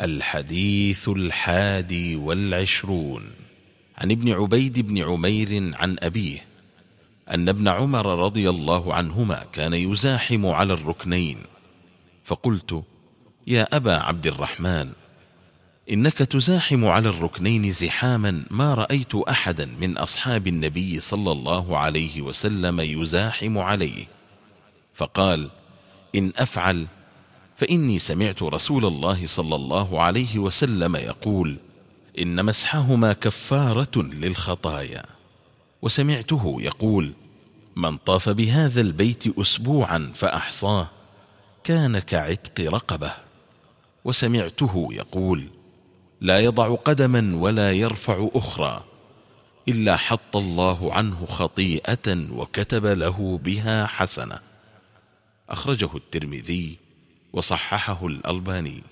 الحديث الحادي والعشرون. عن ابن عبيد بن عمير عن أبيه أن ابن عمر رضي الله عنهما كان يزاحم على الركنين. فقلت يا أبا عبد الرحمن إنك تزاحم على الركنين زحاما ما رأيت أحدا من أصحاب النبي صلى الله عليه وسلم يزاحم عليه. فقال إن أفعل فإني سمعت رسول الله صلى الله عليه وسلم يقول إن مسحهما كفارة للخطايا. وسمعته يقول من طاف بهذا البيت أسبوعا فأحصاه كان كعتق رقبة. وسمعته يقول لا يضع قدما ولا يرفع أخرى إلا حط الله عنه خطيئة وكتب له بها حسنة. أخرجه الترمذي وصححه الألباني.